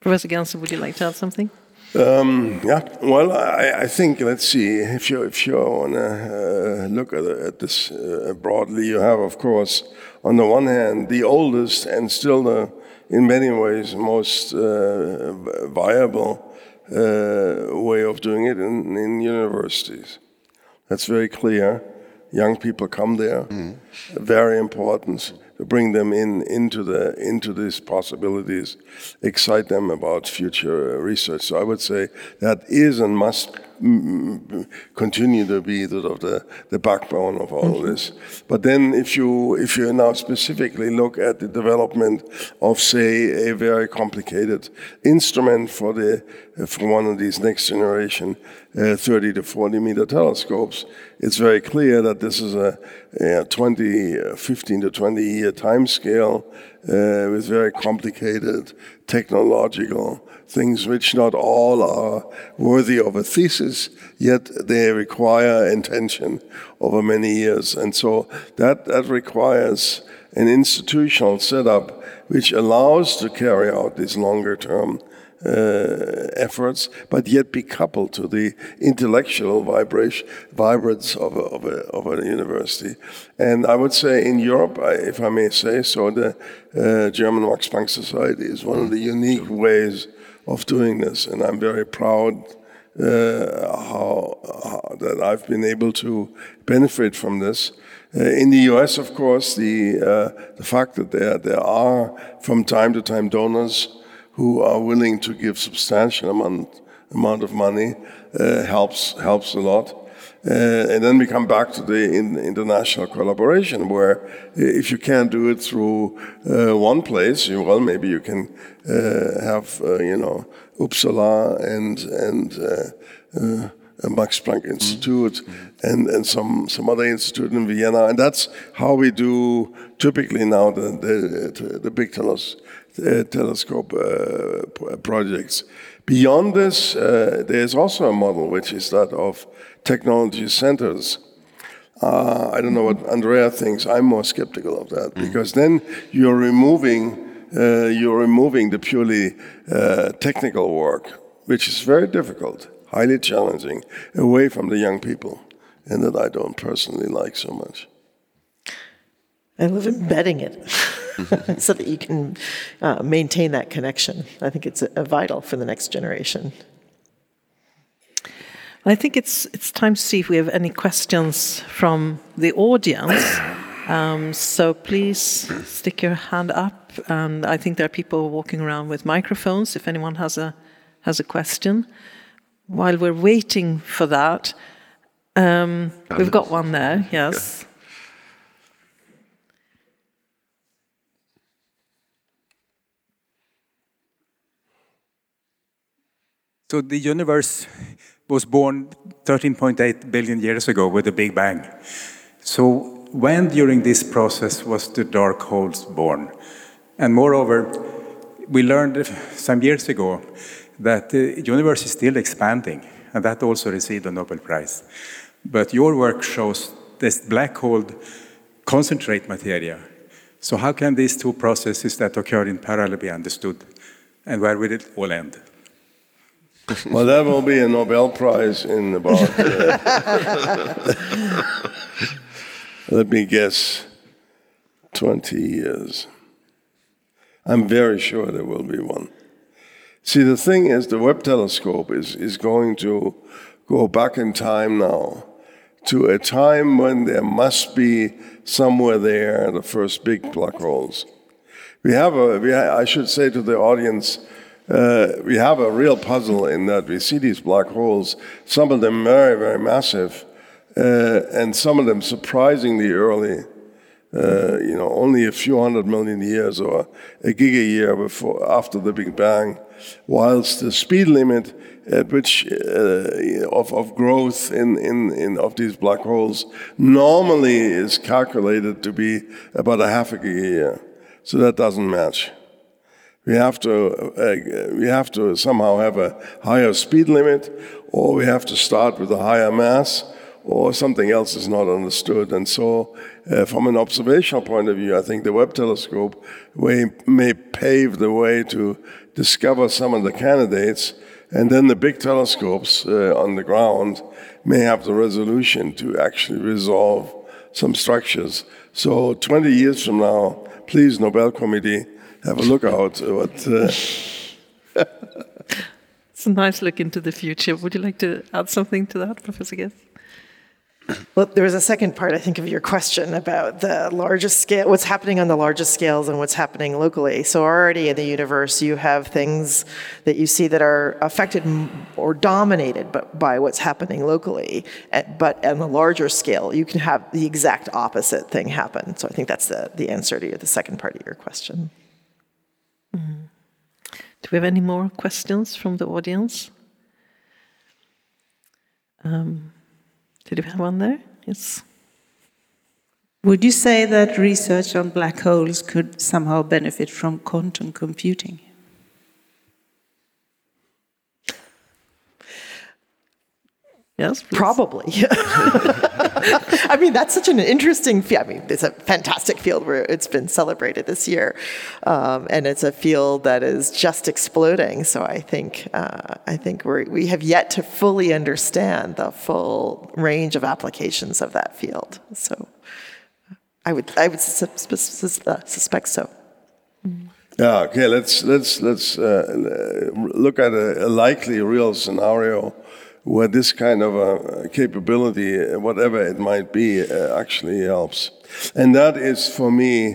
Professor Genzel, would you like to add something? Um, yeah, well, I, I, think let's see if you if you want to uh, look at, at this uh, broadly, you have of course on the one hand the oldest and still the in many ways most uh, viable uh, way of doing it in, in, universities. That's very clear. Young people come there, mm. very important to bring them in into the into these possibilities, excite them about future research. So I would say that is and must continue to be sort of the, the backbone of all mm-hmm. of this. But then if you if you now specifically look at the development of say a very complicated instrument for the for one of these next generation uh, 30 to 40 meter telescopes, it's very clear that this is a, a 20, uh, 15 to 20 year time scale uh, with very complicated technological things which not all are worthy of a thesis, yet they require intention over many years. And so that, that requires an institutional setup which allows to carry out these longer term uh, efforts, but yet be coupled to the intellectual vibration, vibrance of a, of, a, of a university. And I would say in Europe, I, if I may say so, the uh, German Max Planck Society is one of the unique ways of doing this, and I'm very proud uh, how, how, that I've been able to benefit from this. Uh, in the U.S., of course, the uh, the fact that there there are from time to time donors who are willing to give substantial amount amount of money uh, helps helps a lot. Uh, and then we come back to the in, international collaboration, where if you can't do it through uh, one place, you, well, maybe you can uh, have, uh, you know, Uppsala and and uh, Max Planck Institute mm-hmm. and, and some, some other institute in Vienna. And that's how we do typically now the, the, the big teles, telescope uh, projects. Beyond this, uh, there's also a model which is that of technology centers. Uh, I don't know what Andrea thinks. I'm more skeptical of that mm. because then you're removing uh, you're removing the purely uh, technical work, which is very difficult, highly challenging, away from the young people, and that I don't personally like so much. I love embedding it so that you can uh, maintain that connection. I think it's a, a vital for the next generation. I think it's it's time to see if we have any questions from the audience. Um, so please stick your hand up, and I think there are people walking around with microphones. If anyone has a has a question, while we're waiting for that, um, we've got one there. Yes. So the universe was born 13.8 billion years ago with the Big Bang. So when during this process was the dark holes born? And moreover, we learned some years ago that the universe is still expanding, and that also received a Nobel Prize. But your work shows this black hole concentrate materia. So how can these two processes that occur in parallel be understood? And where will it all end? Well, that will be a Nobel Prize in about, uh, let me guess, 20 years. I'm very sure there will be one. See, the thing is, the Webb telescope is, is going to go back in time now to a time when there must be somewhere there the first big black holes. We have a, we ha- I should say to the audience, uh, we have a real puzzle in that we see these black holes, some of them very, very massive, uh, and some of them surprisingly early. Uh, you know, only a few hundred million years or a giga year before after the Big Bang, whilst the speed limit at which uh, of, of growth in, in, in of these black holes normally is calculated to be about a half a giga year. So that doesn't match. We have to uh, we have to somehow have a higher speed limit, or we have to start with a higher mass, or something else is not understood. And so, uh, from an observational point of view, I think the Webb telescope may, may pave the way to discover some of the candidates. And then the big telescopes uh, on the ground may have the resolution to actually resolve some structures. So 20 years from now, please, Nobel Committee, have a look out. What, uh, It's a nice look into the future. Would you like to add something to that, Professor Ghez? Well, there was a second part, I think, of your question about the largest scale, what's happening on the largest scales and what's happening locally. So, already in the universe, you have things that you see that are affected or dominated by, by what's happening locally. But on the larger scale, you can have the exact opposite thing happen. So, I think that's the, the answer to the second part of your question. Do we have any more questions from the audience? Um, did we have one there? Yes. Would you say that research on black holes could somehow benefit from quantum computing? Yes, please. Probably. I mean, that's such an interesting field. I mean, it's a fantastic field where it's been celebrated this year. Um, and it's a field that is just exploding. So I think, uh, I think we're, we have yet to fully understand the full range of applications of that field. So I would, I would sus- sus- sus- uh, suspect so. yeah, okay. Let's let's let's uh, look at a, a likely real scenario where this kind of a capability, uh, whatever it might be, uh, actually helps, and that is for me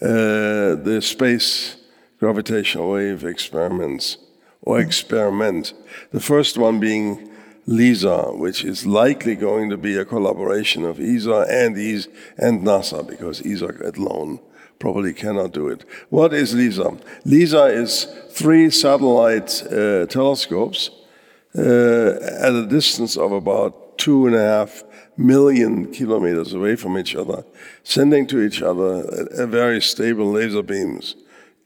uh, the space gravitational wave experiments or experiment. The first one being LISA, which is likely going to be a collaboration of ESA and ES and NASA because ESA alone probably cannot do it. What is LISA? LISA is three satellite uh, telescopes uh, at a distance of about two and a half million kilometers away from each other, sending to each other a, a very stable laser beams.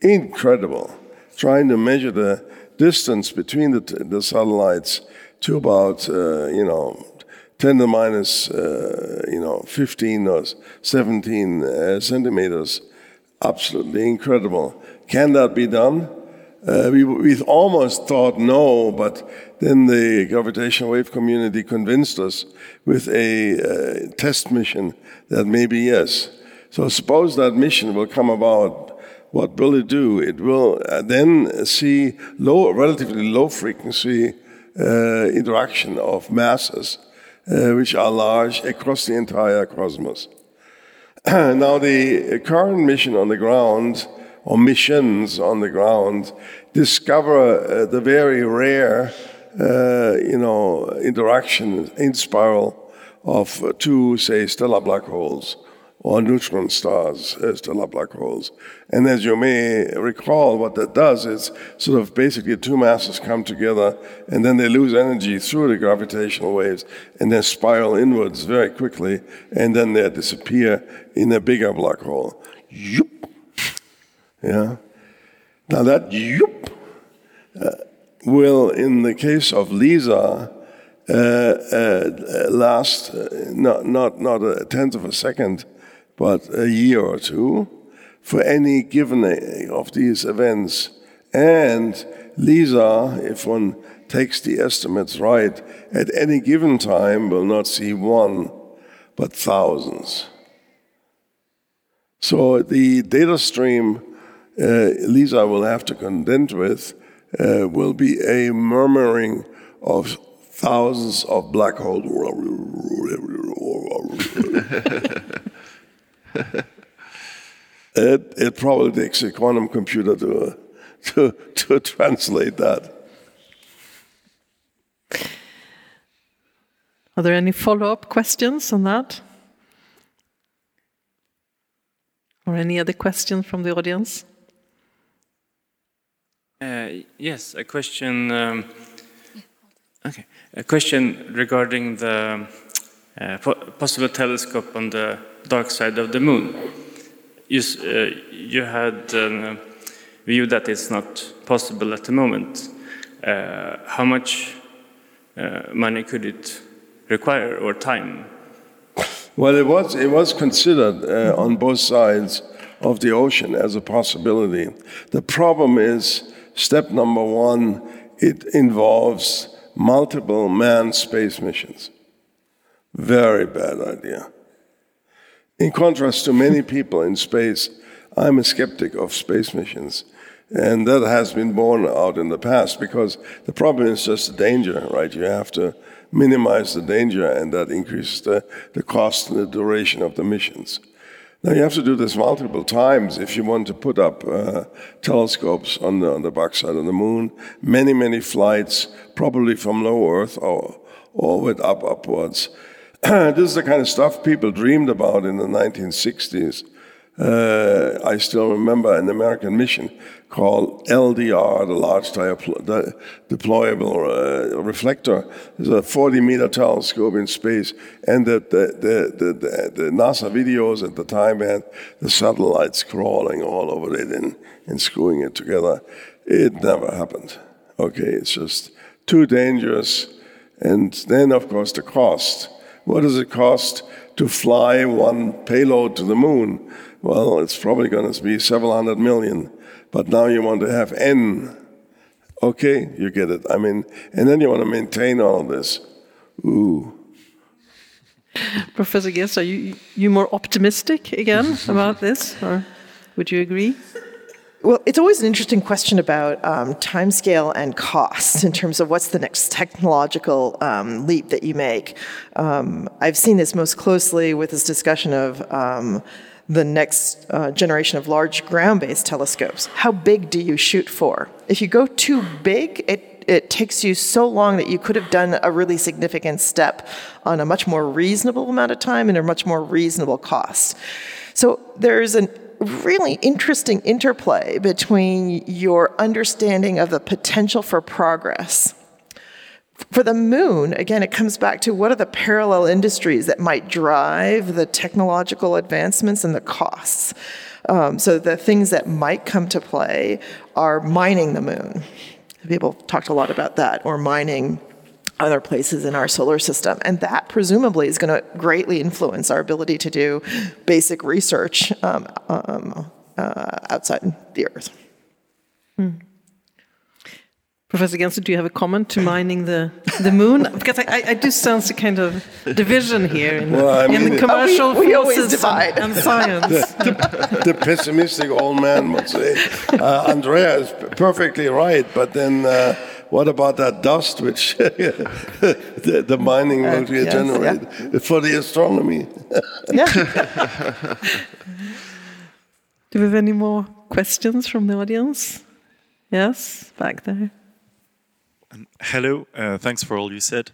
Incredible. Trying to measure the distance between the, the satellites to about, uh, you know, 10 to minus, uh, you know, 15 or 17 uh, centimeters. Absolutely incredible. Can that be done? Uh, we, we almost thought no, but then the gravitational wave community convinced us with a uh, test mission that maybe yes. So suppose that mission will come about. What will it do? It will uh, then see low, relatively low frequency uh, interaction of masses, uh, which are large across the entire cosmos. now, the current mission on the ground, or missions on the ground, discover uh, the very rare, you know, interaction in spiral of uh, two, say, stellar black holes. or neutron stars, uh, stellar black holes. And as you may recall, what that does is sort of basically two masses come together and then they lose energy through the gravitational waves and then spiral inwards very quickly and then they disappear in a bigger black hole. Yeah. Now that yoop uh, will, in the case of LISA, uh, uh, last uh, not, not, not a tenth of a second, but a year or two for any given of these events. And LISA, if one takes the estimates right, at any given time will not see one, but thousands. So the data stream uh, LISA will have to contend with uh, will be a murmuring of thousands of black holes. it, it probably takes a quantum computer to, to, to translate that. Are there any follow up questions on that? Or any other questions from the audience? Uh, yes, a question. Um, okay, a question regarding the uh, po possible telescope on the dark side of the moon. You, uh, you had a view that it's not possible at the moment. Uh, how much uh, money could it require or time? Well, it was, it was considered uh, on both sides of the ocean as a possibility. The problem is step number one, it involves multiple manned space missions. Very bad idea. In contrast to many people in space, I'm a skeptic of space missions. And that has been borne out in the past because the problem is just the danger, right? You have to minimize the danger, and that increases the, the cost and the duration of the missions. Now, you have to do this multiple times if you want to put up uh, telescopes on the, on the backside of the moon. Many, many flights, probably from low Earth or, or with up upwards. this is the kind of stuff people dreamed about in the 1960s. Uh, I still remember an American mission called LDR, the Large Deployable uh, Reflector. It's a 40 meter telescope in space, and the, the, the, the, the NASA videos at the time had the satellites crawling all over it and, and screwing it together. It never happened. Okay, it's just too dangerous. And then, of course, the cost. What does it cost to fly one payload to the moon? Well, it's probably going to be several hundred million. But now you want to have N. Okay, you get it. I mean, and then you want to maintain all of this. Ooh. Professor Ghez, are you, you more optimistic again about this? Or would you agree? Well, it's always an interesting question about um, timescale and cost in terms of what's the next technological um, leap that you make. Um, I've seen this most closely with this discussion of um, the next uh, generation of large ground-based telescopes. How big do you shoot for? If you go too big, it it takes you so long that you could have done a really significant step on a much more reasonable amount of time and a much more reasonable cost. So there's an really interesting interplay between your understanding of the potential for progress. For the moon, again, it comes back to what are the parallel industries that might drive the technological advancements and the costs. Um, so the things that might come to play are mining the moon. People talked a lot about that, or mining other places in our solar system. And that presumably is going to greatly influence our ability to do basic research um, um, uh, outside the Earth. Hmm. Professor Genzel, do you have a comment to mining the, the moon? Because I, I do sense a kind of division here in, well, I mean, in the commercial we, we forces and, and, science. The, the, the, pessimistic old man would say. Uh, Andrea is perfectly right, but then uh, what about that dust which the, the, mining will uh, yes, generate yeah. for the astronomy? yeah. Do we have any more questions from the audience? Yes, back there. Um, hello, uh, thanks for all you said.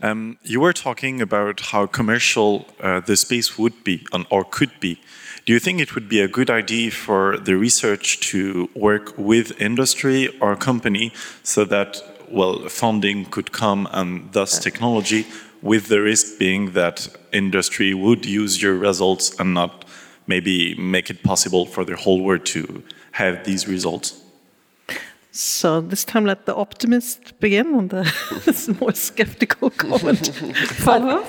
Um, you were talking about how commercial uh, the space would be on, or could be. Do you think it would be a good idea for the research to work with industry or company so that, well, funding could come and thus technology, with the risk being that industry would use your results and not maybe make it possible for the whole world to have these results? So this time, let the optimist begin on the more skeptical comment. Follow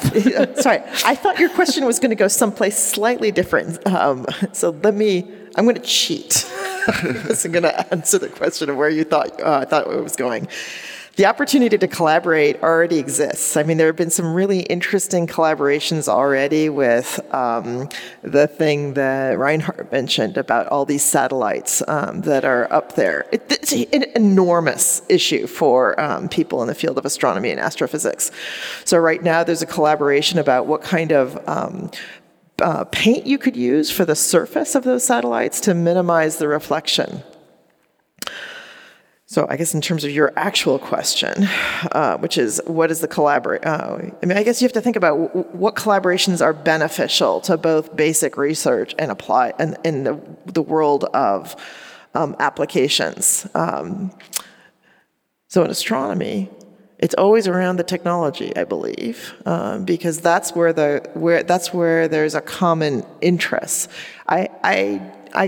Sorry, I thought your question was going to go someplace slightly different. Um, so let me. I'm going to cheat. I wasn't going to answer the question of where you thought uh, I thought it was going the opportunity to collaborate already exists. I mean, there have been some really interesting collaborations already with um, the thing that Reinhard mentioned about all these satellites um, that are up there. It, it's an enormous issue for um, people in the field of astronomy and astrophysics. So, right now, there's a collaboration about what kind of um, uh, paint you could use for the surface of those satellites to minimize the reflection. So I guess in terms of your actual question, uh, which is what is the collaborate? Uh, I mean, I guess you have to think about w- what collaborations are beneficial to both basic research and apply in, in the, the world of um, applications. Um, so in astronomy, it's always around the technology, I believe, um, because that's where the where that's where there's a common interest. I I I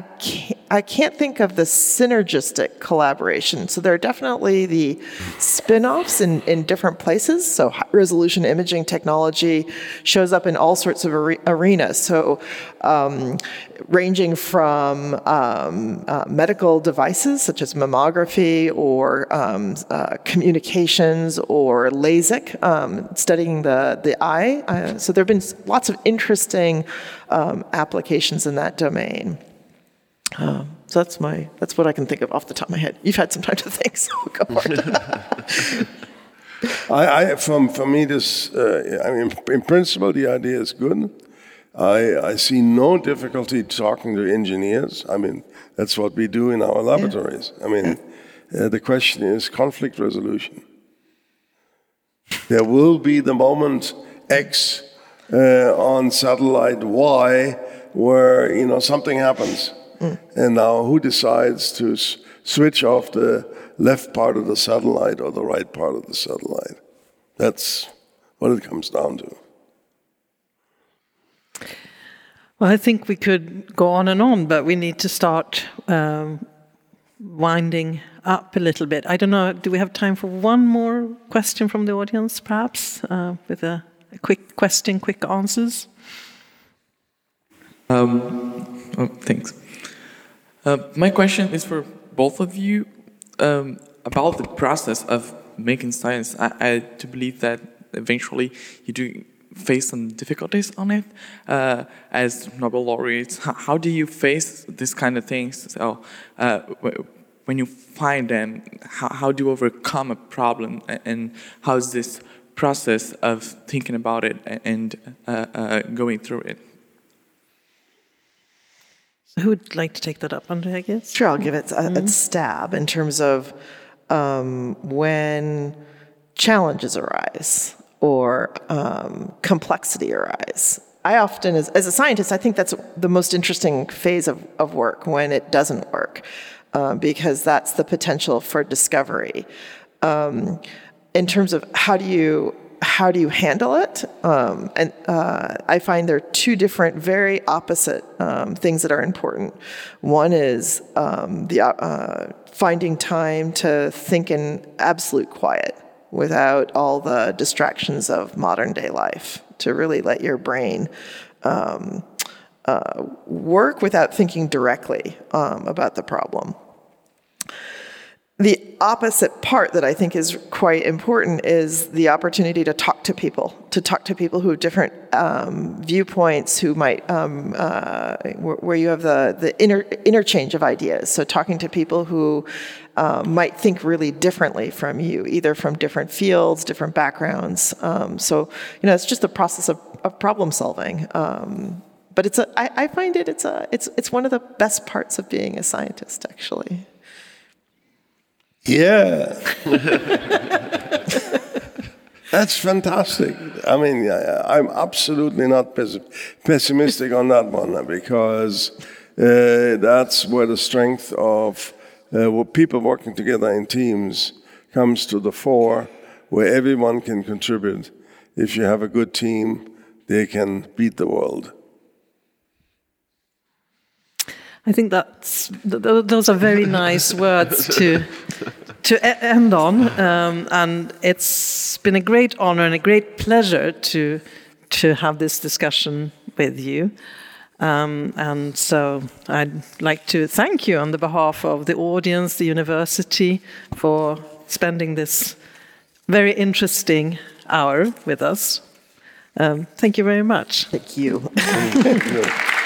I can't think of the synergistic collaboration. So there are definitely the spin offs in, in different places. So resolution imaging technology shows up in all sorts of are- arenas. So um, ranging from um, uh, medical devices such as mammography or um, uh, communications or LASIK, um, studying the, the eye. Uh, so there have been lots of interesting um, applications in that domain. Um, so that's my that's what I can think of off the top of my head. You've had some time to think, so go for it. I, I, from for me, this uh, I mean, in principle, the idea is good. I, I see no difficulty talking to engineers. I mean, that's what we do in our laboratories. Yeah. I mean, uh, the question is conflict resolution. There will be the moment X uh, on satellite Y where you know something happens Mm. And now, who decides to switch off the left part of the satellite or the right part of the satellite? That's what it comes down to. Well, I think we could go on and on, but we need to start um, winding up a little bit. I don't know, do we have time for one more question from the audience, perhaps, uh, with a, a, quick question, quick answers? Um, oh, thanks. Uh, my question is for both of you um, about the process of making science. I, I do believe that eventually you do face some difficulties on it uh, as Nobel laureates. How, how, do you face this kind of things? So, uh, when you find them, how, how do you overcome a problem, and how is this process of thinking about it and uh, uh, going through it? Who would like to take that up, Andre, I guess? Sure, I'll give it a, mm-hmm. a stab in terms of um, when challenges arise or um, complexity arise. I often, as, as, a scientist, I think that's the most interesting phase of, of work when it doesn't work, uh, because that's the potential for discovery. Um, in terms of how do you how do you handle it? Um, and uh, I find there are two different, very opposite um, things that are important. One is um, the uh, finding time to think in absolute quiet without all the distractions of modern day life, to really let your brain um, uh, work without thinking directly um, about the problem. The opposite part that I think is quite important is the opportunity to talk to people, to talk to people who have different um, viewpoints, who might, um, uh, where, you have the, the inter, interchange of ideas. So, talking to people who uh, might think really differently from you, either from different fields, different backgrounds. Um, so, you know, it's just the process of, of problem solving. Um, but it's a, I, I find it, it's, a, it's, it's one of the best parts of being a scientist, actually. Yeah. That's fantastic. I mean, I'm absolutely not pessimistic on that one because uh, that's where the strength of uh, people working together in teams comes to the fore, where everyone can contribute. If you have a good team, they can beat the world. I think that's th- th- those are very nice words to to e- end on, um, and it's been a great honor and a great pleasure to to have this discussion with you. Um, and so I'd like to thank you on the behalf of the audience, the university, for spending this very interesting hour with us. Um, thank you very much. Thank you. Thank you.